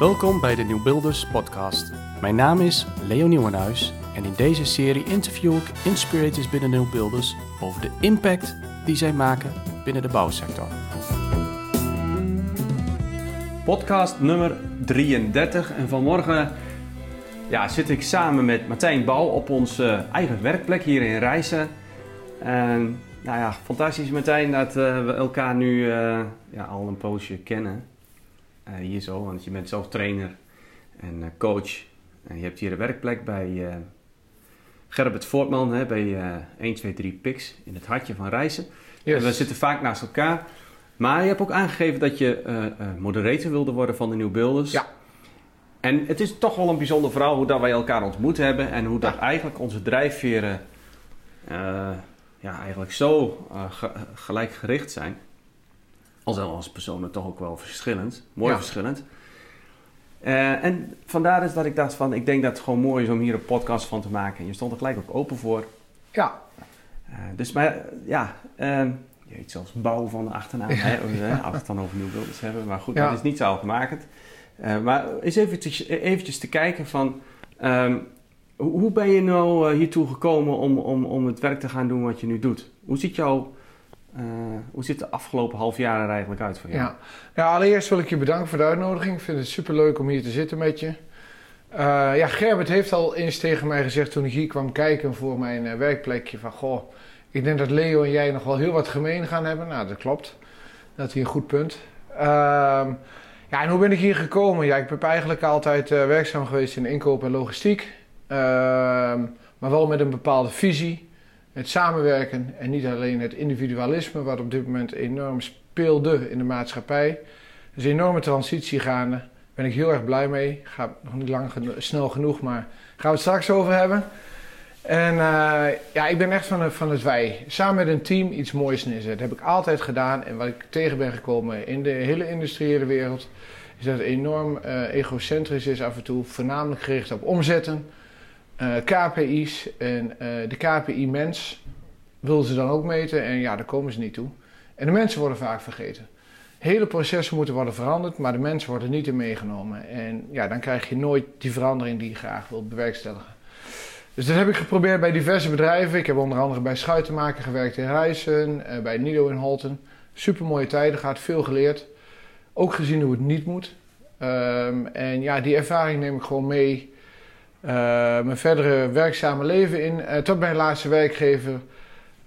Welkom bij de Nieuwbuilders podcast. Mijn naam is Leo Nieuwenhuis en in deze serie interview ik inspirators binnen Nieuwbuilders over de impact die zij maken binnen de bouwsector. Podcast nummer 33 en vanmorgen ja, zit ik samen met Martijn Bouw op onze eigen werkplek hier in Rijssen. En nou ja, fantastisch Martijn dat eh, we elkaar nu eh, ja, al een poosje kennen. Eh, hier zo, want je bent zelf trainer en coach. En je hebt hier een werkplek bij Gerbert Voortman hè, bij 1, 2, 3 Pix in het hartje van. Yes. En we zitten vaak naast elkaar. Maar je hebt ook aangegeven dat je moderator wilde worden van de Nieuw Builders. Ja. En het is toch wel een bijzonder verhaal hoe dat wij elkaar ontmoet hebben en hoe dat eigenlijk onze drijfveren uh, ja, eigenlijk zo uh, ge gelijkgericht zijn. Al zijn we als personen toch ook wel verschillend, mooi Ja. verschillend. Uh, en vandaar is dat ik dacht van, ik denk dat het gewoon mooi is om hier een podcast van te maken. En je stond er gelijk ook open voor. Ja, Uh, dus maar ja, uh, je heet zelfs bouw van de achternaam, hè, hè, als we het dan over nieuwbeelders hebben. Maar goed, Ja. dat is niet zo. Uh, maar eens eventjes, eventjes te kijken van, um, hoe hoe ben je nou hiertoe gekomen om, om, om het werk te gaan doen wat je nu doet? Hoe ziet jouw, uh, hoe ziet de afgelopen half jaar er eigenlijk uit voor jou? ja. ja, allereerst wil ik je bedanken voor de uitnodiging. Ik vind het superleuk om hier te zitten met je. Uh, ja, Gerbert heeft al eens tegen mij gezegd toen ik hier kwam kijken voor mijn uh, werkplekje van... Goh, ik denk dat Leo en jij nog wel heel wat gemeen gaan hebben. Nou, dat klopt. Dat is een goed punt. Ehm, ja, en hoe ben ik hier gekomen? Ja, ik ben eigenlijk altijd werkzaam geweest in inkoop en logistiek. Ehm, maar wel met een bepaalde visie. Het samenwerken en niet alleen het individualisme, wat op dit moment enorm speelde in de maatschappij. Is een enorme transitie gaande. Daar ben ik heel erg blij mee. Gaat nog niet lang snel genoeg, maar gaan we het straks over hebben. En uh, ja, ik ben echt van, van het wij. Samen met een team iets moois neerzetten. Dat heb ik altijd gedaan. En wat ik tegen ben gekomen in de hele industriële wereld... is dat het enorm uh, egocentrisch is af en toe. Voornamelijk gericht op omzetten. Uh, KPI's. En uh, de KPI-mens willen ze dan ook meten. En ja, daar komen ze niet toe. En de mensen worden vaak vergeten. Hele processen moeten worden veranderd, maar de mensen worden niet in meegenomen. En ja, dan krijg je nooit die verandering die je graag wilt bewerkstelligen. Dus dat heb ik geprobeerd bij diverse bedrijven. Ik heb onder andere bij Schuitenmaker gewerkt in Rijssen, eh, bij Nido in Holten. Super mooie tijden, gaat veel geleerd. Ook gezien hoe het niet moet. Um, en ja, die ervaring neem ik gewoon mee mijn verdere werkzame leven in. Uh, tot mijn laatste werkgever,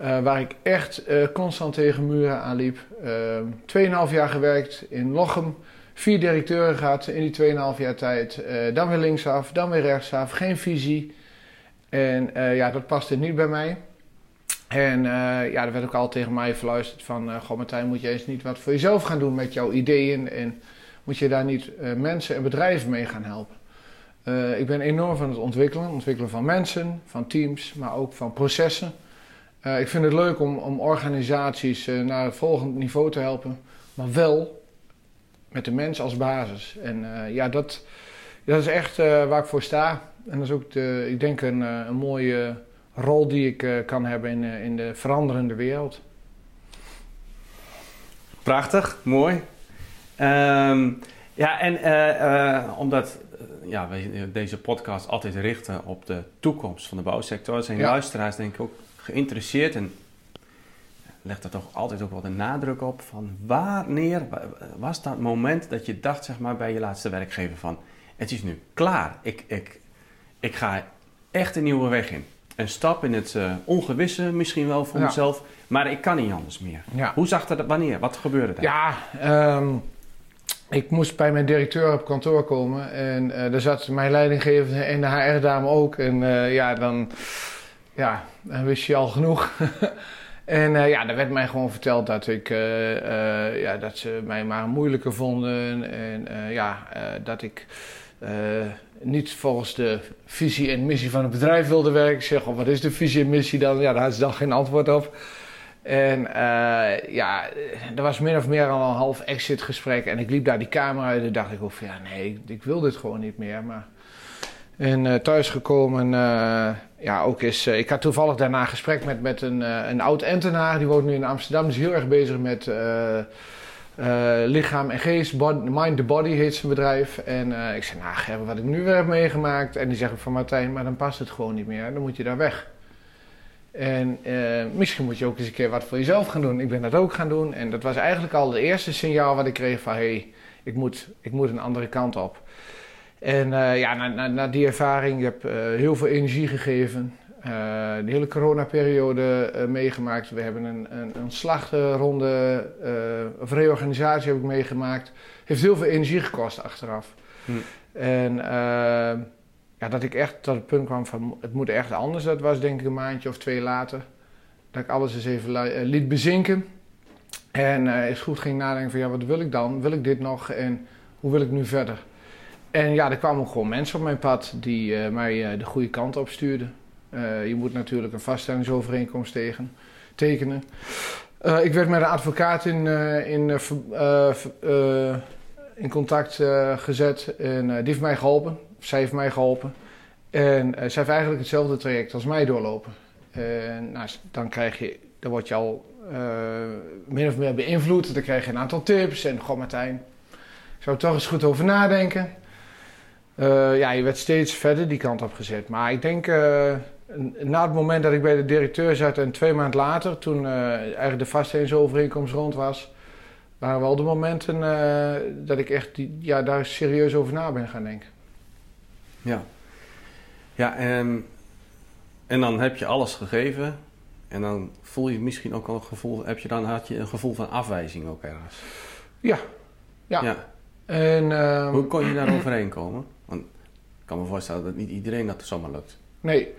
uh, waar ik echt constant tegen muren aanliep. 2,5 jaar gewerkt in Lochem. Vier directeuren gehad in die 2,5 jaar tijd. Dan weer linksaf, dan weer rechtsaf. Geen visie. En ja, dat paste niet bij mij. En uh, ja, er werd ook al tegen mij verluisterd van... Uh, Goh, Martijn, moet je eens niet wat voor jezelf gaan doen met jouw ideeën? En moet je daar niet mensen en bedrijven mee gaan helpen? Uh, ik ben enorm van het ontwikkelen. Ontwikkelen van mensen, van teams, maar ook van processen. Uh, ik vind het leuk om, om organisaties uh, naar het volgende niveau te helpen. Maar wel met de mens als basis. En ja, dat, dat is echt waar ik voor sta. En dat is ook, de, ik denk, een, een mooie rol die ik kan hebben in, in de veranderende wereld. Prachtig, mooi. Um, ja, en omdat ja, wij deze podcast altijd richten op de toekomst van de bouwsector, zijn ja. luisteraars denk ik ook geïnteresseerd en legt er toch altijd ook wel de nadruk op van wanneer was dat moment dat je dacht zeg maar bij je laatste werkgever van het is nu klaar, ik, ik, ik ga echt een nieuwe weg in. Een stap in het uh, ongewisse misschien wel voor ja. mezelf, maar ik kan niet anders meer. Ja. Hoe zag dat, wanneer, wat gebeurde daar? Ja, um, ik moest bij mijn directeur op kantoor komen en uh, daar zat mijn leidinggevende en de HR-dame ook. En uh, ja, dan, ja, dan wist je al genoeg. en uh, ja, er werd mij gewoon verteld dat, ik, ja, dat ze mij maar moeilijker vonden. En ja, dat ik niet volgens de visie en missie van het bedrijf wilde werken. Ik zeg, oh, wat is de visie en missie dan? Ja, daar had ze dan geen antwoord op. En uh, ja, er was min of meer al een half exit gesprek. En ik liep daar die kamer uit en dacht ik van ja, nee, ik, wil dit gewoon niet meer. Maar... En uh, thuisgekomen, uh, ja, ook is. ik had toevallig daarna een gesprek met, met een, een oud-entenaar. Die woont nu in Amsterdam. Die is heel erg bezig met lichaam en geest, Mind the Body heet zijn bedrijf. En ik zei, nou wat ik nu weer heb meegemaakt. En die zeggen van Martijn, maar dan past het gewoon niet meer. Dan moet je daar weg. En misschien moet je ook eens een keer wat voor jezelf gaan doen. Ik ben dat ook gaan doen. En dat was eigenlijk al de eerste signaal wat ik kreeg van... hé, hey, ik, moet, ik moet een andere kant op. En ja, na, na, na, die ervaring, ik heb heel veel energie gegeven. Uh, de hele coronaperiode uh, meegemaakt. We hebben een, een, een slagronde, uh, of reorganisatie heb ik meegemaakt. Heeft heel veel energie gekost achteraf. Hm. En ja, dat ik echt tot het punt kwam van het moet echt anders. Dat was denk ik een maandje of twee later. Dat ik alles eens even liet bezinken. En eens goed ging nadenken van ja, wat wil ik dan? Wil ik dit nog? En hoe wil ik nu verder? En ja, er kwamen gewoon mensen op mijn pad die mij de goede kant op stuurden. Uh, je moet natuurlijk een vaststellingsovereenkomst tegen, tekenen. Uh, ik werd met een advocaat in, uh, in, in contact gezet en die heeft mij geholpen. Zij heeft mij geholpen. En zij heeft eigenlijk hetzelfde traject als mij doorlopen. En nou, dan krijg je, dan word je al min of meer beïnvloed. Dan krijg je een aantal tips en goh Martijn, ik zou er toch eens goed over nadenken. ja, je werd steeds verder die kant op gezet. Maar ik denk na het moment dat ik bij de directeur zat en twee maanden later, toen uh, eigenlijk de vastheidensovereenkomst rond was, waren wel de momenten uh, dat ik echt ja, daar serieus over na ben gaan denken. Ja, ja en, en dan heb je alles gegeven en dan voel je misschien ook al een gevoel, heb je dan had je een gevoel van afwijzing ook ergens? Ja, ja. ja. En, uh, Hoe kon je daar overheen komen? Want ik kan me voorstellen dat niet iedereen dat zomaar lukt. Nee,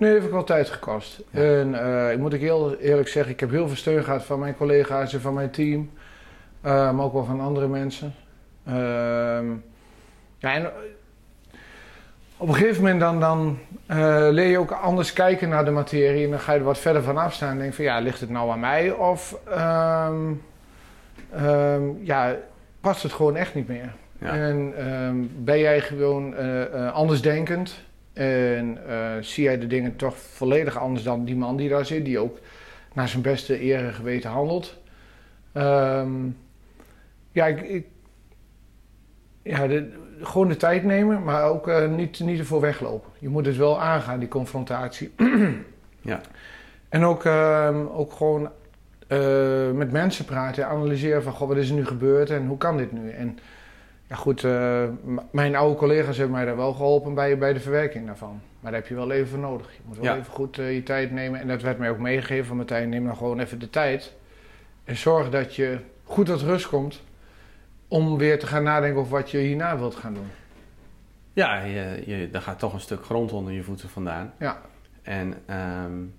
Nee, heeft ook wel tijd gekost. En uh, ik moet ik heel eerlijk zeggen, ik heb heel veel steun gehad van mijn collega's en van mijn team. Uh, maar ook wel van andere mensen. Uh, ja, en op een gegeven moment dan, dan uh, leer je ook anders kijken naar de materie. En dan ga je er wat verder van afstaan en denk van ja, ligt het nou aan mij? Of um, um, ja, past het gewoon echt niet meer? Ja. En um, ben jij gewoon andersdenkend? En uh, zie jij de dingen toch volledig anders dan die man die daar zit, die ook naar zijn beste eer en geweten handelt. Ja, ik, ik ja de, gewoon de tijd nemen, maar ook uh, niet, niet ervoor weglopen. Je moet het wel aangaan, die confrontatie. ja. En ook, uh, ook gewoon uh, met mensen praten, analyseren van goh, wat is er nu gebeurd en hoe kan dit nu? En ja, goed, uh, mijn oude collega's hebben mij daar wel geholpen bij, bij de verwerking daarvan. Maar daar heb je wel even voor nodig. Je moet wel even goed je tijd nemen. En dat werd mij ook meegegeven van Martijn, neem dan gewoon even de tijd. En zorg dat je goed tot rust komt om weer te gaan nadenken over wat je hierna wilt gaan doen. Ja, je, je, daar gaat toch een stuk grond onder je voeten vandaan. Ja. En um,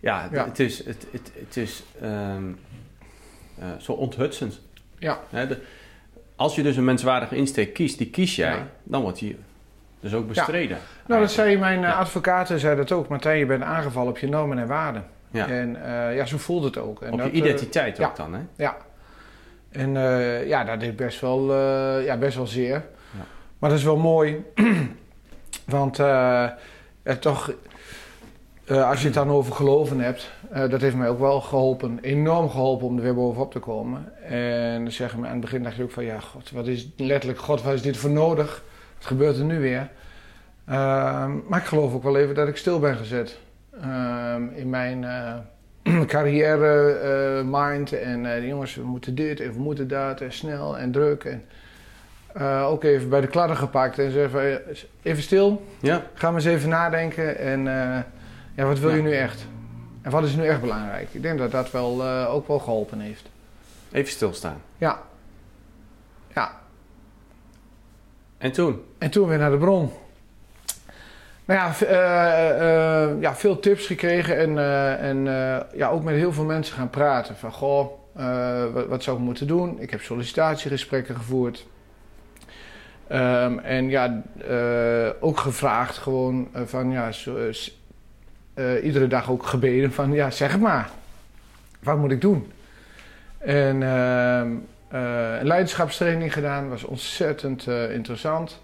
ja, ja, het is, het, het, het is um, uh, zo onthutsend. Ja. de, als je dus een menswaardige insteek kiest, die kies jij, dan wordt die dus ook bestreden. Nou, dat zei mijn uh, advocaten, zei dat ook. Martijn, je bent aangevallen op je normen en waarden. Ja. En uh, ja, zo voelde het ook. En op dat, je identiteit ook dan, hè? Ja. En uh, ja, dat is best wel, ja, best wel zeer. Ja. Maar dat is wel mooi. Want toch, als je het dan over geloven hebt, dat heeft mij ook wel geholpen, enorm geholpen om er weer bovenop te komen. En dan zeggen me aan het begin dacht ik ook van ja, god, wat is letterlijk, god, wat is dit voor nodig? Wat gebeurt er nu weer? Uh, maar ik geloof ook wel even dat ik stil ben gezet uh, in mijn carrière mind. En de jongens, we moeten dit en we moeten dat en snel en druk. En ook even bij de kladden gepakt en zeggen even stil. Ja. Ga maar eens even nadenken en ja, wat wil ja. je nu echt? En wat is nu echt belangrijk? Ik denk dat dat wel, uh, ook wel geholpen heeft. Even stilstaan. Ja. Ja. En toen? En toen weer naar de bron. Nou ja, uh, uh, ja veel tips gekregen en, en ja, ook met heel veel mensen gaan praten. Van goh, wat, wat, zou ik moeten doen? Ik heb sollicitatiegesprekken gevoerd. Um, en ja, ook gevraagd gewoon van ja, iedere dag ook gebeden van ja, zeg het maar. Wat moet ik doen? En een leiderschapstraining gedaan, was ontzettend interessant.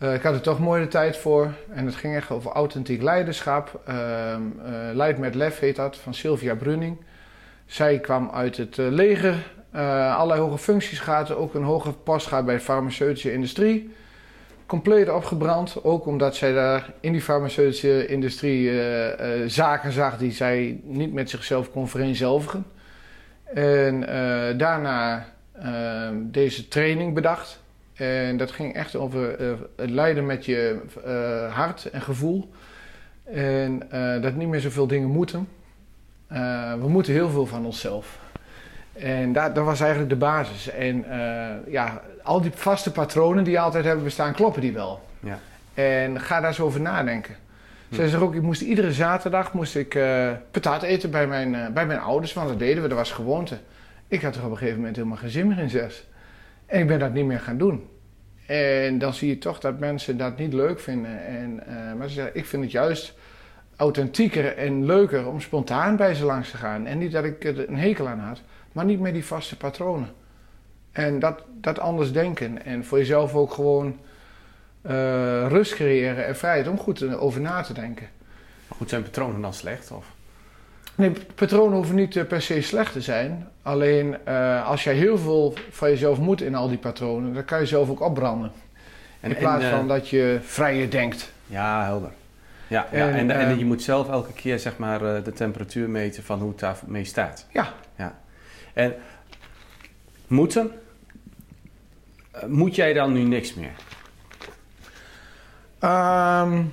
Ik had er toch mooi de tijd voor. En het ging echt over authentiek leiderschap. Ehm, Leid met lef heet dat, van Sylvia Brunning. Zij kwam uit het leger Uh, allerlei hoge functies gehad, ook een hoge post gehad bij de farmaceutische industrie. Compleet opgebrand, ook omdat zij daar in die farmaceutische industrie zaken zag die zij niet met zichzelf kon vereenzelvigen. En daarna deze training bedacht. En dat ging echt over het leiden met je hart en gevoel. En dat niet meer zoveel dingen moeten. we moeten heel veel van onszelf. En dat, dat was eigenlijk de basis. En ja, al die vaste patronen die altijd hebben bestaan, kloppen die wel. Ja. En ga daar eens over nadenken. Hm. Ze zegt ook, ik moest iedere zaterdag moest ik patat eten bij mijn, bij mijn ouders, want dat deden we, dat was gewoonte. Ik had er op een gegeven moment helemaal geen zin meer in zes. En ik ben dat niet meer gaan doen. En dan zie je toch dat mensen dat niet leuk vinden. En, maar ze zeggen, ik vind het juist authentieker en leuker om spontaan bij ze langs te gaan. En niet dat ik er een hekel aan had maar niet meer die vaste patronen. En dat, dat anders denken en voor jezelf ook gewoon uh, rust creëren en vrijheid om goed over na te denken. Maar goed, zijn patronen dan slecht? Of? Nee, patronen hoeven niet uh, per se slecht te zijn. Alleen uh, als jij heel veel van jezelf moet in al die patronen, dan kan je zelf ook opbranden. En, in plaats en, van dat je vrijer denkt. Ja, helder. Ja, en, ja, en, en, je moet zelf elke keer zeg maar, de temperatuur meten van hoe het daarmee staat. Ja. ja. En moeten, eh, moet jij dan nu niks meer? Um,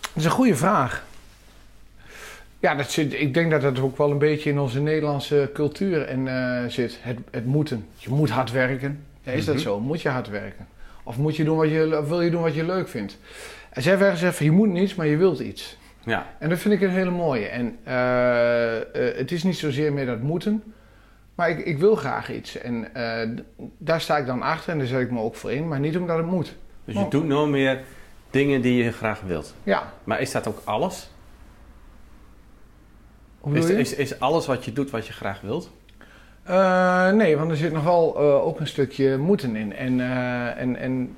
dat is een goede vraag. Ja, dat zit, ik denk dat dat ook wel een beetje in onze Nederlandse cultuur en, uh, zit. Het, het, moeten. Je moet hard werken. Ja, is dat mhm. zo? Moet je hard werken? Of, moet je doen wat je, of wil je doen wat je leuk vindt? En zij zeggen zeggen, je moet niets, maar je wilt iets. Ja. En dat vind ik een hele mooie. En uh, het is niet zozeer meer dat moeten, maar ik, ik wil graag iets. En daar sta ik dan achter en daar zet ik me ook voor in. Maar niet omdat het moet. Dus je doet nog meer dingen die je graag wilt. Ja. Maar is dat ook alles? Is, is, is, alles wat je doet wat je graag wilt? Uh, nee, want er zit nog wel uh, ook een stukje moeten in. En, en, en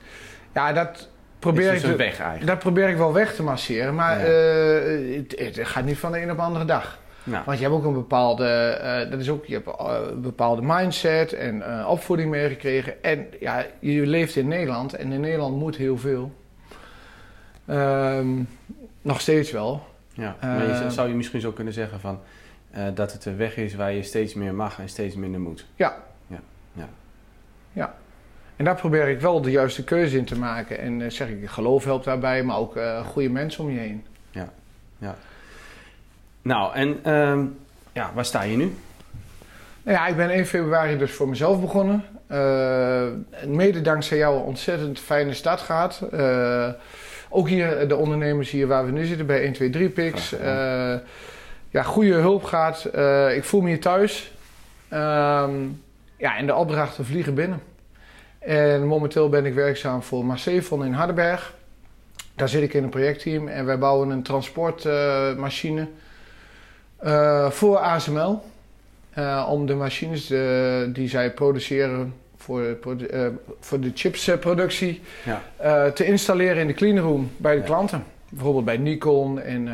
ja, dat probeer dus ik... een weg eigenlijk. Dat probeer ik wel weg te masseren. Maar ja. het, het, gaat niet van de een op de andere dag. Nou. Want je hebt ook een bepaalde, uh, dat is ook, je hebt uh, een bepaalde mindset en uh, opvoeding meegekregen. En ja, je leeft in Nederland en in Nederland moet heel veel. Um, nog steeds wel. Ja, maar je, zou je misschien zo kunnen zeggen van, dat het een weg is waar je steeds meer mag en steeds minder moet. Ja. Ja. ja. ja. En daar probeer ik wel de juiste keuze in te maken. En zeg ik, geloof helpt daarbij, maar ook goede mensen om je heen. Ja, ja. Nou, en uh, ja, waar sta je nu? Nou ja, ik ben 1 februari dus voor mezelf begonnen. Uh, mede dankzij jou een ontzettend fijne start gehad. Uh, ook hier de ondernemers hier waar we nu zitten bij 123 Pix. Uh, ja, goede hulp gaat. ik voel me hier thuis. Ehm, ja, en de opdrachten vliegen binnen. En momenteel ben ik werkzaam voor Marcevon in Hardenberg. Daar zit ik in een projectteam en wij bouwen een transportmachine uh, voor ASML. Om de machines die zij produceren voor, de, voor de chipsproductie ja. te installeren in de cleanroom bij de ja. klanten. Bijvoorbeeld bij Nikon en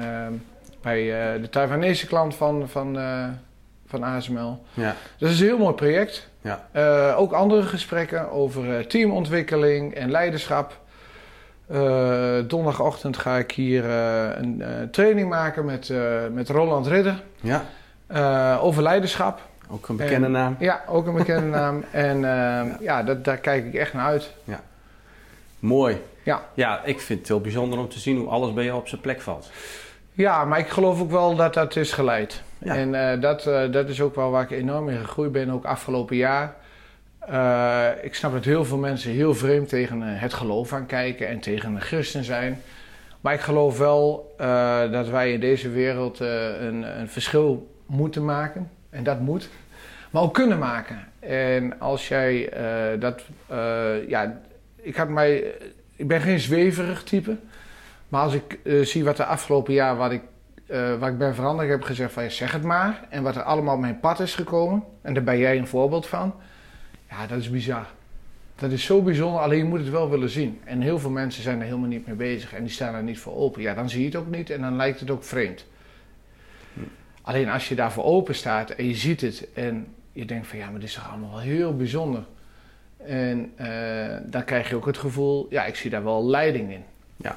bij de Taiwanese klant van, van, van ASML. Ja. Dus dat is een heel mooi project. Ja. ook andere gesprekken over teamontwikkeling en leiderschap. Uh, donderdagochtend ga ik hier uh, een training maken met, met Roland Ridder. Ja. over leiderschap. Ook een bekende en, naam. Ja, ook een bekende naam. En ja, ja dat, daar kijk ik echt naar uit. Ja. Mooi. Ja. ja, ik vind het heel bijzonder om te zien hoe alles bij jou op zijn plek valt. Ja, maar ik geloof ook wel dat dat is geleid. Ja. En dat, dat is ook wel waar ik enorm in gegroeid ben, ook afgelopen jaar. Uh, ik snap dat heel veel mensen heel vreemd tegen het geloof aan kijken en tegen een christen zijn. Maar ik geloof wel dat wij in deze wereld een, een, verschil moeten maken. En dat moet. Maar ook kunnen maken. En als jij dat. ja, ik, had mij, ik ben geen zweverig type. Maar als ik zie wat de afgelopen jaar wat ik, wat ik ben veranderd, heb gezegd van ja, zeg het maar. En wat er allemaal op mijn pad is gekomen. En daar ben jij een voorbeeld van ja, dat is bizar. Dat is zo bijzonder, alleen je moet het wel willen zien. En heel veel mensen zijn er helemaal niet mee bezig en die staan er niet voor open. Ja, dan zie je het ook niet en dan lijkt het ook vreemd. Alleen als je daarvoor open staat en je ziet het en je denkt van ja, maar dit is toch allemaal wel heel bijzonder. En eh, dan krijg je ook het gevoel, ja, ik zie daar wel leiding in. Ja.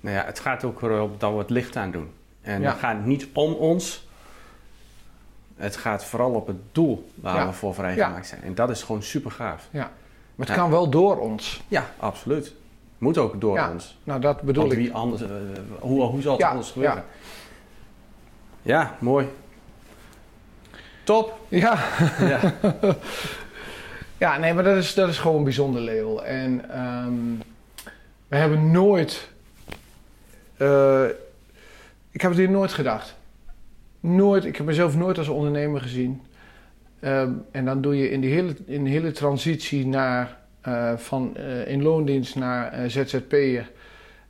Nou ja, het gaat ook erop dat we het licht aan doen. En Ja. het gaat niet om ons. Het gaat vooral op het doel waar Ja. we voor vrijgemaakt zijn. En dat is gewoon super gaaf. Maar het Ja. kan wel door ons. Ja, absoluut. Moet ook door Ja, ons. Nou, dat bedoel Want ik. wie anders, eh, hoe, hoe zal het Ja, anders gebeuren? Ja, mooi. Top. Ja, Ja. ja nee, maar dat is, dat is gewoon bijzonder, Leo. En ehm, we hebben nooit... eh, ik heb het hier nooit gedacht. Nooit, ik heb mezelf nooit als ondernemer gezien. Ehm, en dan doe je in die hele, in de hele transitie naar, eh, van eh, in loondienst naar ZZP'er...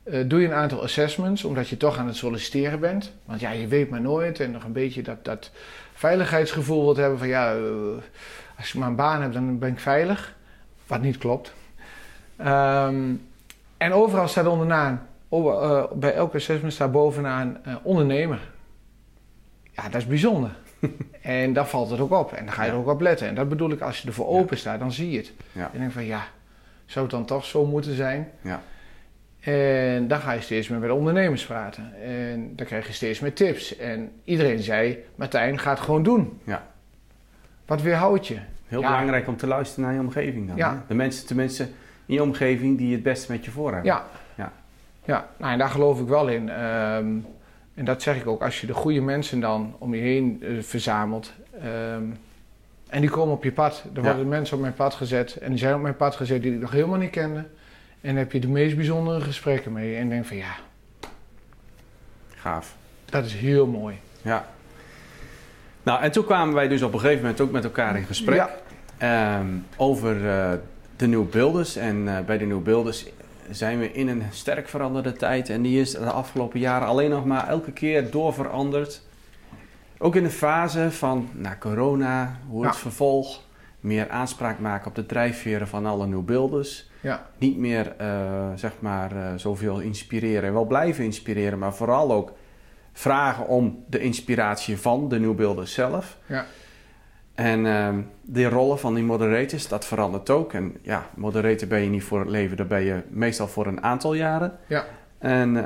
eh, doe je een aantal assessments, omdat je toch aan het solliciteren bent. Want ja, je weet maar nooit. En nog een beetje dat, dat veiligheidsgevoel wilt hebben van... ja, eh, als ik maar een baan heb, dan ben ik veilig. Wat niet klopt. Ehm, en overal staat onderaan, over- eh, bij elke assessment staat bovenaan ondernemer. Ja, dat is bijzonder. en daar valt het ook op. En dan ga je er ook op letten. En dat bedoel ik, als je ervoor Ja. open staat, dan zie je het. Ja. En denk van, ja, zou het dan toch zo moeten zijn? Ja. En dan ga je steeds meer met de ondernemers praten. En dan krijg je steeds meer tips. En iedereen zei, Martijn, ga het gewoon doen. Ja. Wat weerhoudt je? Heel Ja. belangrijk om te luisteren naar je omgeving dan. Ja. hè? De mensen, tenminste in je omgeving die het beste met je voor hebben. Ja. Ja. Ja, nou, en daar geloof ik wel in. Ehm, en dat zeg ik ook, als je de goede mensen dan om je heen eh, verzamelt. ehm, en die komen op je pad. Er Ja. worden mensen op mijn pad gezet. En die zijn op mijn pad gezet die ik nog helemaal niet kende. En heb je de meest bijzondere gesprekken mee. En denk van ja, Gaaf. dat is heel mooi. Ja. Nou, en toen kwamen wij dus op een gegeven moment ook met elkaar in gesprek. Ja. Ehm, over eh, de New Builders. En eh, bij de New Builders zijn we in een sterk veranderde tijd. En die is de afgelopen jaren alleen nog maar elke keer doorveranderd. Ook in de fase van na corona, hoe het Ja. vervolg. Meer aanspraak maken op de drijfveren van alle New Builders. Ja. Niet meer eh, zeg maar eh, zoveel inspireren. En wel blijven inspireren, maar vooral ook vragen om de inspiratie van de New Builders zelf. Ja. En ehm de rollen van die moderators, dat verandert ook. En ja, moderator ben je niet voor het leven, daar ben je meestal voor een aantal jaren. Ja. En, eh,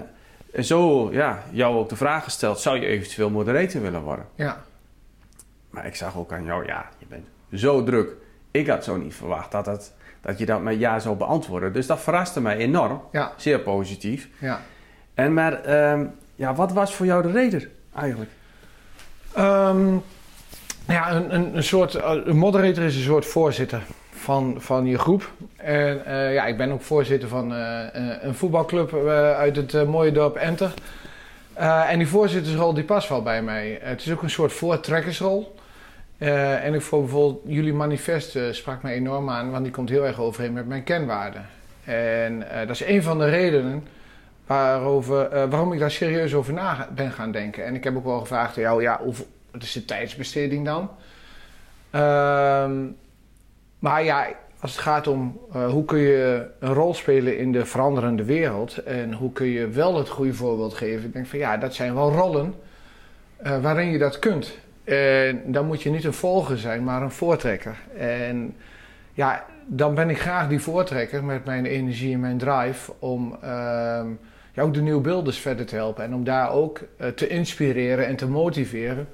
en zo, ja, jou ook de vraag gesteld, zou je eventueel moderator willen worden? Ja. Maar ik zag ook aan jou, ja, je bent zo druk. Ik had zo niet verwacht dat, het, dat je dat met ja zou beantwoorden. Dus dat verraste mij enorm, Ja. zeer positief. Ja. En maar, ehm, ja, wat was voor jou de reden eigenlijk? Ehm, ja, een, een, een soort eh, een moderator is een soort voorzitter van, van je groep. En eh, ja, ik ben ook voorzitter van eh, een voetbalclub uit het mooie dorp Enter. En die voorzittersrol die past wel bij mij. het is ook een soort voortrekkersrol. Eh, en ik vond bijvoorbeeld jullie manifest eh, sprak mij enorm aan, want die komt heel erg overeen met mijn kenwaarden. En eh, dat is een van de redenen waarover, waarom ik daar serieus over na ben gaan denken. En ik heb ook wel gevraagd aan jou, ja, hoeveel, wat is de tijdsbesteding dan? Ehm, maar ja, als het gaat om hoe kun je een rol spelen in de veranderende wereld en hoe kun je wel het goede voorbeeld geven, ik denk van ja, dat zijn wel rollen waarin je dat kunt. En dan moet je niet een volger zijn, maar een voortrekker. En ja, dan ben ik graag die voortrekker met mijn energie en mijn drive om ehm, ja, ook de nieuwe beelders verder te helpen. En om daar ook eh, te inspireren en te motiveren.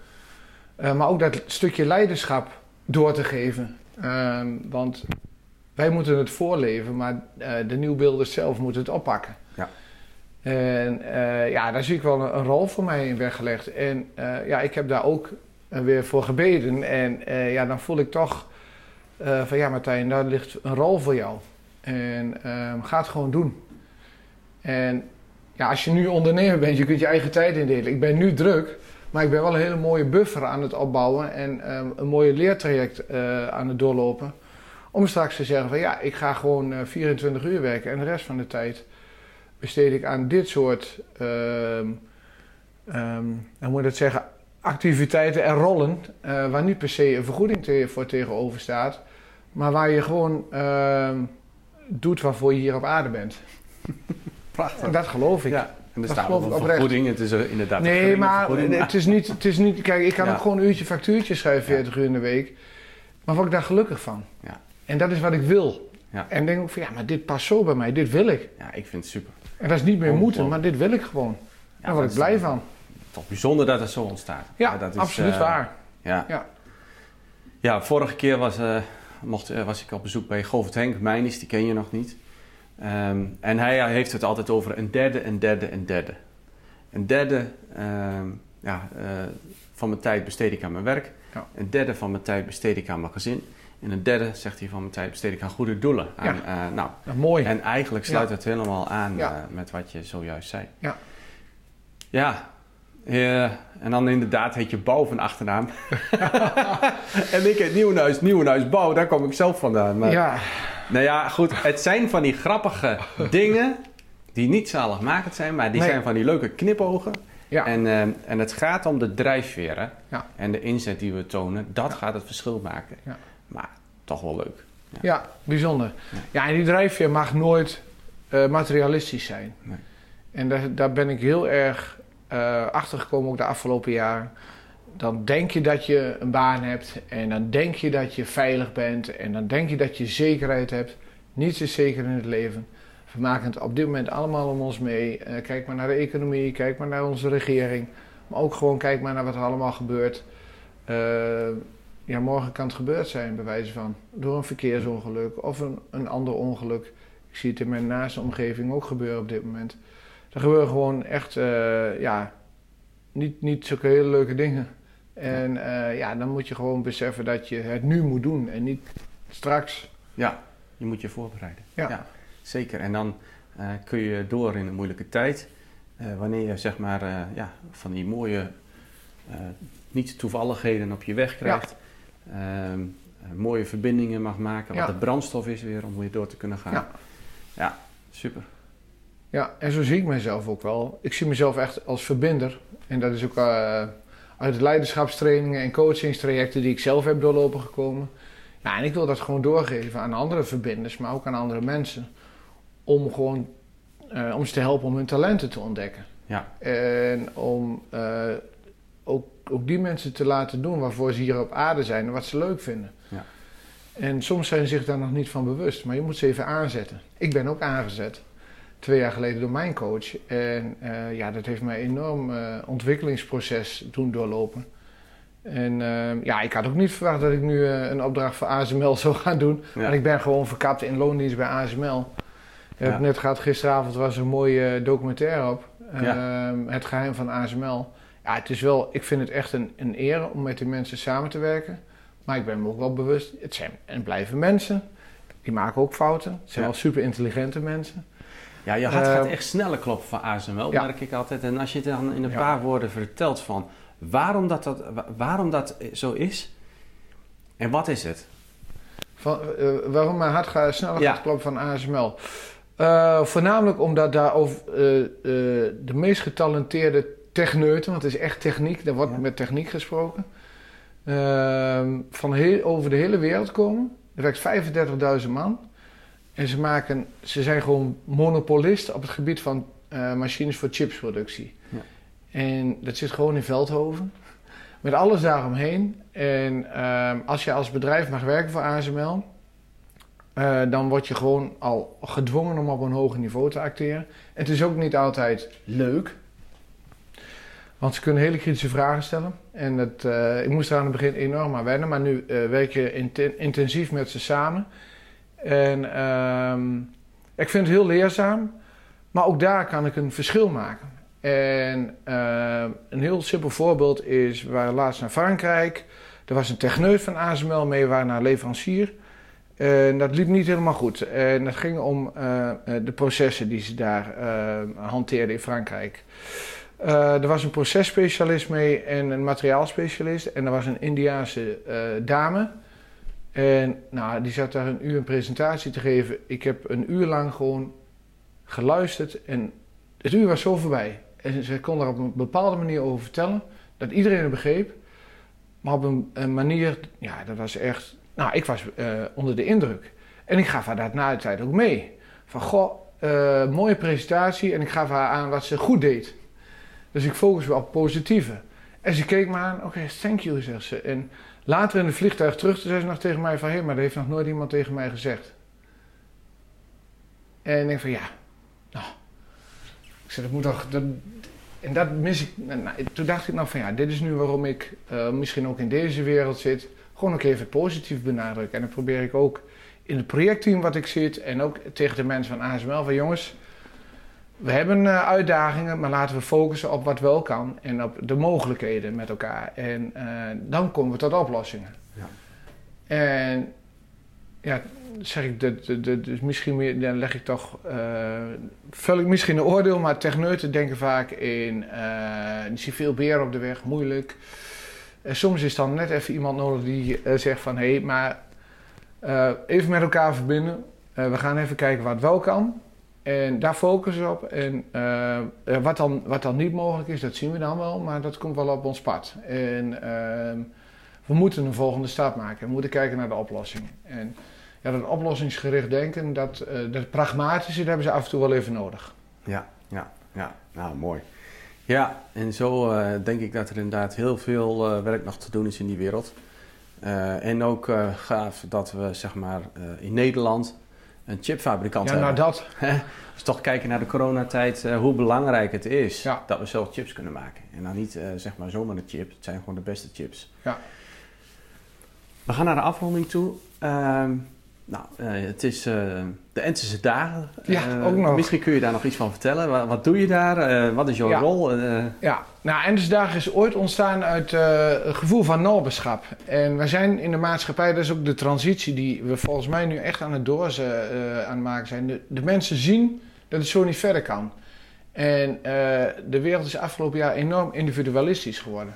Eh, maar ook dat stukje leiderschap door te geven. Ehm, want wij moeten het voorleven, maar eh, de nieuwbeelders zelf moeten het oppakken. Ja. En ja, daar zie ik wel een, een rol voor mij in weggelegd. En ja, ik heb daar ook weer voor gebeden. En eh, ja, dan voel ik toch eh, van ja, Martijn, daar ligt een rol voor jou. En ehm, ga het gewoon doen. En ja, als je nu ondernemer bent, je kunt je eigen tijd indelen. Ik ben nu druk, maar ik ben wel een hele mooie buffer aan het opbouwen en ehm, een mooie leertraject eh, aan het doorlopen. Om straks te zeggen van ja, ik ga gewoon eh, 24 uur werken en de rest van de tijd besteed ik aan dit soort, ehm hoe moet ik dat zeggen, activiteiten en rollen eh, waar niet per se een vergoeding te- voor tegenover staat, maar waar je gewoon ehm, doet waarvoor je hier op aarde bent. Prachtig. En dat geloof ik. Ja, En er Dat staat geloof wel ik een oprecht. vergoeding. Het is er inderdaad een Nee, maar vergoeding, het is, niet, het is niet... Kijk, ik kan Ja. ook gewoon een uurtje factuurtje schrijven, 40 uur in de week. Maar word ik daar gelukkig van. Ja. En dat is wat ik wil. Ja. En denk ook van, ja, maar dit past zo bij mij. Dit wil ik. Ja, ik vind het super. En dat is niet meer moeten, maar dit wil ik gewoon. Ja, Daar word ik blij van. Toch bijzonder dat het zo ontstaat. Ja, dat is, absoluut eh, waar. Ja. Ja. Ja, vorige keer was, eh, mocht, eh, was ik op bezoek bij Govert Henk Meijnis, die ken je nog niet. Ehm, en hij heeft het altijd over een derde, een derde, een derde. Een derde ehm, ja, van mijn tijd besteed ik aan mijn werk. Ja. Een derde van mijn tijd besteed ik aan mijn gezin. En een derde, zegt hij, van mijn tijd besteed ik aan goede doelen. Aan, nou, Nou, mooi. en eigenlijk sluit het helemaal aan Ja. met wat je zojuist zei. Ja. Ja. Eh, en dan inderdaad heet je Bouw van achternaam. en ik heet Nieuwenhuis, Nieuwenhuis Bouw, daar kom ik zelf vandaan. Maar, ja, Nou ja, goed, het zijn van die grappige dingen die niet zaligmakend zijn, maar die Nee. zijn van die leuke knipogen. ja. En, eh, en het gaat om de drijfveer hè? Ja. en de inzet die we tonen. Dat gaat het verschil maken. Ja. Maar toch wel leuk. ja, bijzonder. Ja. Ja, en die drijfveer mag nooit eh, materialistisch zijn. Nee. En daar, daar ben ik heel erg eh achter gekomen ook de afgelopen jaren. Dan denk je dat je een baan hebt en dan denk je dat je veilig bent en dan denk je dat je zekerheid hebt. Niets is zeker in het leven. We maken het op dit moment allemaal om ons mee. Eh, kijk maar naar de economie, kijk maar naar onze regering. Maar ook gewoon kijk maar naar wat er allemaal gebeurt. Eh, ja, morgen kan het gebeurd zijn, bij wijze van. Door een verkeersongeluk of een, een ander ongeluk. Ik zie het in mijn naaste omgeving ook gebeuren op dit moment. Er gebeuren gewoon echt, eh, ja, niet, niet zulke hele leuke dingen. En eh, ja, dan moet je gewoon beseffen dat je het nu moet doen en niet straks. Ja, je moet je voorbereiden. Ja. zeker. En dan eh, kun je door in een moeilijke tijd. Wanneer je zeg maar ja, van die mooie eh, niet toevalligheden op je weg krijgt. Ehm, eh, mooie verbindingen mag maken. Wat Ja. de brandstof is weer om weer door te kunnen gaan. Ja. Ja, super. Ja, en zo zie ik mezelf ook wel. Ik zie mezelf echt als verbinder. En dat is ook eh, uit de leiderschapstrainingen en coachingstrajecten die ik zelf heb doorlopen gekomen. Ja, en ik wil dat gewoon doorgeven aan andere verbinders, maar ook aan andere mensen. Om gewoon eh, om ze te helpen om hun talenten te ontdekken. Ja. En om eh, ook, ook die mensen te laten doen waarvoor ze hier op aarde zijn en wat ze leuk vinden. Ja. En soms zijn ze zich daar nog niet van bewust, maar je moet ze even aanzetten. Ik ben ook aangezet twee jaar geleden door mijn coach. En eh, ja, dat heeft mij een enorm eh, ontwikkelingsproces doen doorlopen. En eh, ja, ik had ook niet verwacht dat ik nu een opdracht voor ASML zou gaan doen. Ja. Want ik ben gewoon verkapt in loondienst bij ASML. Ik heb Ja. net gehad, gisteravond was er een mooie documentaire op. Ja. Ehm, het geheim van ASML. Ja, het is wel, ik vind het echt een, een eer om met die mensen samen te werken. Maar ik ben me ook wel bewust, het zijn en blijven mensen. Die maken ook fouten. Het zijn wel super intelligente mensen. Ja, je hart gaat echt sneller kloppen van ASML, ja. merk ik altijd. En als je het dan in een paar woorden vertelt van waarom dat, dat, wa- waarom dat zo is en wat is het? Van, eh, waarom mijn hart gaat, sneller Ja. gaat kloppen van ASML? Eh, voornamelijk omdat daar over, eh, de meest getalenteerde techneuten, want het is echt techniek, er wordt Ja. met techniek gesproken, ehm, van heel, over de hele wereld komen. Er werkt 35.000 man. En ze, maken, ze zijn gewoon monopolist op het gebied van eh, machines voor chipsproductie. Ja. En dat zit gewoon in Veldhoven. Met alles daaromheen. En ehm, als je als bedrijf mag werken voor ASML, eh, dan word je gewoon al gedwongen om op een hoger niveau te acteren. Het is ook niet altijd leuk. Want ze kunnen hele kritische vragen stellen. En dat, eh, ik moest er aan het begin enorm aan wennen. Maar nu werk je inten- intensief met ze samen. En ehm, ik vind het heel leerzaam. Maar ook daar kan ik een verschil maken. En ehm, een heel simpel voorbeeld is, we waren laatst naar Frankrijk. Er was een techneut van ASML mee, we waren naar leverancier. En dat liep niet helemaal goed. En dat ging om eh, eh, de processen die ze daar eh, hanteerden in Frankrijk. Eh, er was een processpecialist mee en een materiaalspecialist. En er was een Indiaanse dame. En nou, die zat daar een uur een presentatie te geven. Ik heb een uur lang gewoon geluisterd. En het uur was zo voorbij. En ze kon daar op een bepaalde manier over vertellen. Dat iedereen het begreep. Maar op een, manier, ja, dat was echt... Nou, ik was eh, onder de indruk. En ik gaf haar dat na de tijd ook mee. Van, goh, eh, mooie presentatie en ik gaf haar aan wat ze goed deed. Dus ik focus op positieve. En ze keek me aan, oké, thank you, zegt ze. En later in het vliegtuig terug, zei ze nog tegen mij van... hé, maar dat heeft nog nooit iemand tegen mij gezegd. En ik denk van, ja, nou... Ik zei, dat moet toch... Dat, en dat mis ik... Nou, nou toen dacht ik nog van, ja, dit is nu waarom ik uh, misschien ook in deze wereld zit. Gewoon ook even positief benadrukken. En dan probeer ik ook in het projectteam wat ik zit... en ook tegen de mensen van ASML van, jongens we hebben uh, uitdagingen, maar laten we focussen op wat wel kan en op de mogelijkheden met elkaar. En uh, dan komen we tot oplossingen. Ja. En ja, zeg ik, de, de, de, dus misschien meer, dan leg ik toch, uh, vul ik misschien een oordeel, maar techneuten denken vaak in, uh, er veel beer op de weg, moeilijk. En soms is dan net even iemand nodig die zegt van, hé, hey, maar even met elkaar verbinden. we gaan even kijken wat wel kan. En daar focussen we op. En uh, wat, dan, wat dan niet mogelijk is, dat zien we dan wel, maar dat komt wel op ons pad. En uh, we moeten een volgende stap maken. We moeten kijken naar de oplossing. En dat oplossingsgericht denken, dat, uh, dat pragmatische, dat hebben ze af en toe wel even nodig. Ja, ja, ja. Nou, mooi. Ja, en zo denk ik dat er inderdaad heel veel werk nog te doen is in die wereld. en ook gaaf dat we, zeg maar, in Nederland een chipfabrikant ja, hebben. nou dat. dus toch kijken naar de coronatijd, uh, hoe belangrijk het is dat we zelf chips kunnen maken. En dan niet uh, zeg maar zomaar een chip, het zijn gewoon de beste chips. Ja. We gaan naar de afronding toe. Uh, nou, uh, het is de Entische dagen. Ja, ook nog. Misschien kun je daar nog iets van vertellen. Wat, wat doe je daar? wat is jouw ja. rol? ja, nou, Entische dagen is ooit ontstaan uit het gevoel van naberschap. En we zijn in de maatschappij, dat is ook de transitie die we volgens mij nu echt aan het door aan het maken zijn. De, de, mensen zien dat het zo niet verder kan. En de wereld is afgelopen jaar enorm individualistisch geworden.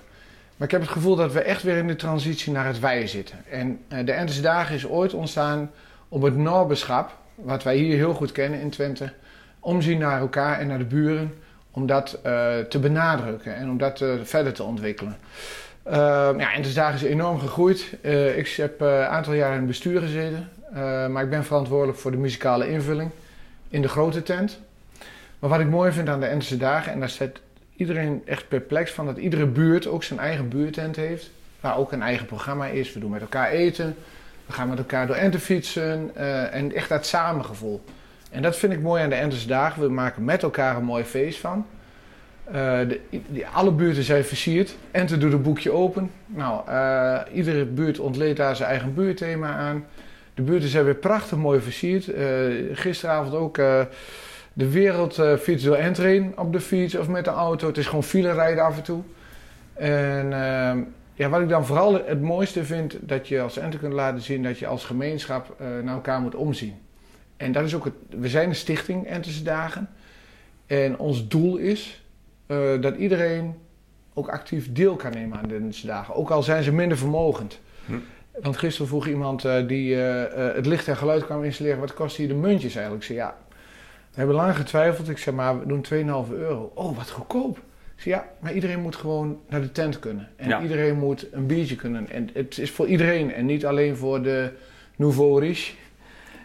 Maar ik heb het gevoel dat we echt weer in de transitie naar het wij zitten. En de Entische dagen is ooit ontstaan op het naberschap wat wij hier heel goed kennen in Twente, omzien naar elkaar en naar de buren, om dat uh, te benadrukken en om dat uh, verder te ontwikkelen. Uh, ja, en de dagen is enorm gegroeid. ik heb een aantal jaar in het bestuur gezeten, maar ik ben verantwoordelijk voor de muzikale invulling in de grote tent. Maar wat ik mooi vind aan de Entische dagen, en daar zit iedereen echt perplex van, dat iedere buurt ook zijn eigen buurtent heeft, waar ook een eigen programma is. We doen met elkaar eten, we gaan met elkaar door Enten fietsen uh, en echt dat samengevoel. En dat vind ik mooi aan de Enterse dagen. We maken met elkaar een mooi feest van. Uh, de, alle buurten zijn versierd. Enten doet een boekje open. Nou, uh, iedere buurt ontleedt daar zijn eigen buurtthema aan. De buurten zijn weer prachtig mooi versierd. gisteravond ook de wereld fietst door Entrain op de fiets of met de auto. Het is gewoon file rijden af en toe. En ehm, ja, wat ik dan vooral het mooiste vind, dat je als enter kunt laten zien dat je als gemeenschap uh, naar elkaar moet omzien. En dat is ook het, we zijn een stichting Enterse Dagen. En ons doel is uh, dat iedereen ook actief deel kan nemen aan de Enterse Dagen. Ook al zijn ze minder vermogend. Hm. Want gisteren vroeg iemand uh, die het licht en geluid kwam installeren, wat kost hier de muntjes eigenlijk? Zei, ja, hebben lang getwijfeld. Ik zei, maar we doen 2,5 euro. Oh, wat goedkoop ja, maar iedereen moet gewoon naar de tent kunnen. En iedereen moet een biertje kunnen. En het is voor iedereen en niet alleen voor de nouveau riche.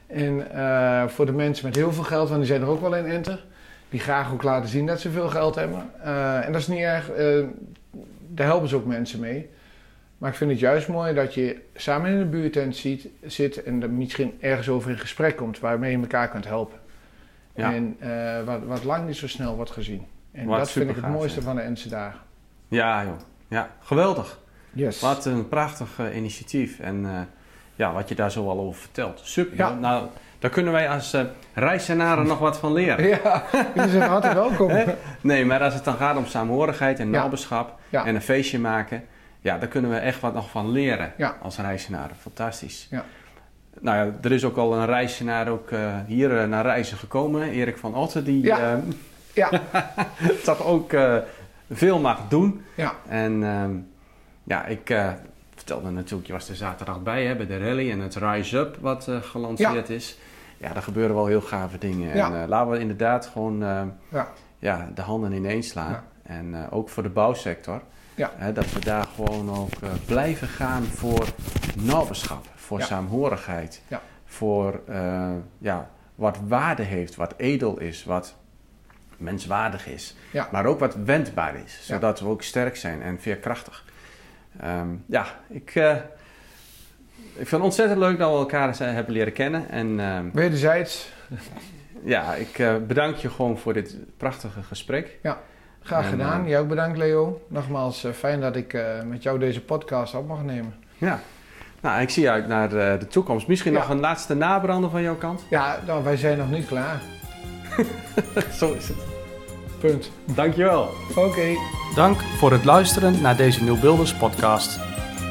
En uh, voor de mensen met heel veel geld, want die zijn er ook wel in enter. Die graag ook laten zien dat ze veel geld hebben. Uh, en dat is niet erg, uh, daar helpen ze ook mensen mee. Maar ik vind het juist mooi dat je samen in de buurtent ziet, zit en er misschien ergens over in gesprek komt waarmee je elkaar kunt helpen. Ja. En wat, wat lang niet zo snel wordt gezien. En Wat dat vind ik het mooiste van de Ense dagen. Ja, joh. Ja, geweldig. Yes. Wat een prachtig uh, initiatief. En uh, ja, wat je daar zo al over vertelt. Super. Ja. Nou, daar kunnen wij als uh, reizenaren nog wat van leren. Ja, jullie zijn hartelijk welkom. nee, maar als het dan gaat om saamhorigheid en naberschap ja. en een feestje maken... Ja, daar kunnen we echt wat nog van leren als reizenaren. Fantastisch. Ja. Nou ja, er is ook al een reizenaar ook hier naar reizen gekomen. Erik van Otten, die... Ja ja. toch ook veel mag doen. Ja. En uh, ja, ik vertelde natuurlijk, je was er zaterdag bij hè, bij de rally en het Rise Up wat gelanceerd ja. is. Ja, daar gebeuren wel heel gave dingen. Ja. En laten we inderdaad gewoon ja. Ja, de handen ineens slaan. En ook voor de bouwsector. Ja. Hè, dat we daar gewoon ook blijven gaan voor naberschap, voor saamhorigheid. Ja. Voor ja, wat waarde heeft, wat edel is, wat menswaardig is. Ja. Maar ook wat wendbaar is, Ja. zodat we ook sterk zijn en veerkrachtig. Ehm, ja, ik, eh, ik vind het ontzettend leuk dat we elkaar zijn- hebben leren kennen. En ehm, Wederzijds, ja, ik eh, bedank je gewoon voor dit prachtige gesprek. graag En, gedaan. eh, Jij ook bedankt, Leo. Nogmaals, eh, fijn dat ik eh, met jou deze podcast op mag nemen. Ja. Nou, ik zie uit naar eh, de toekomst. Misschien Ja. nog een laatste nabrander van jouw kant? Ja, nou, wij zijn nog niet klaar. Zo is het. Punt. Dankjewel. Oké. Dank voor het luisteren naar deze Nieuw Builders podcast.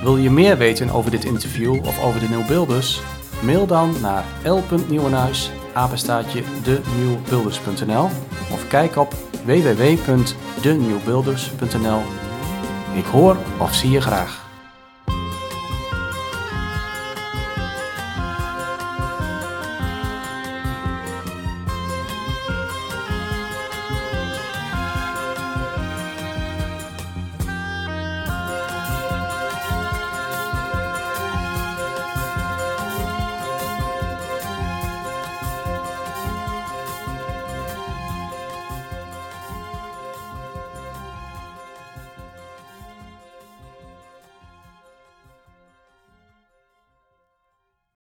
Wil je meer weten over dit interview of over de Nieuw Builders? Mail dan naar l.nieuwenhuis, apenstaatje denieuwbuilders.nl of kijk op www.denieuwbuilders.nl. Ik hoor of zie je graag.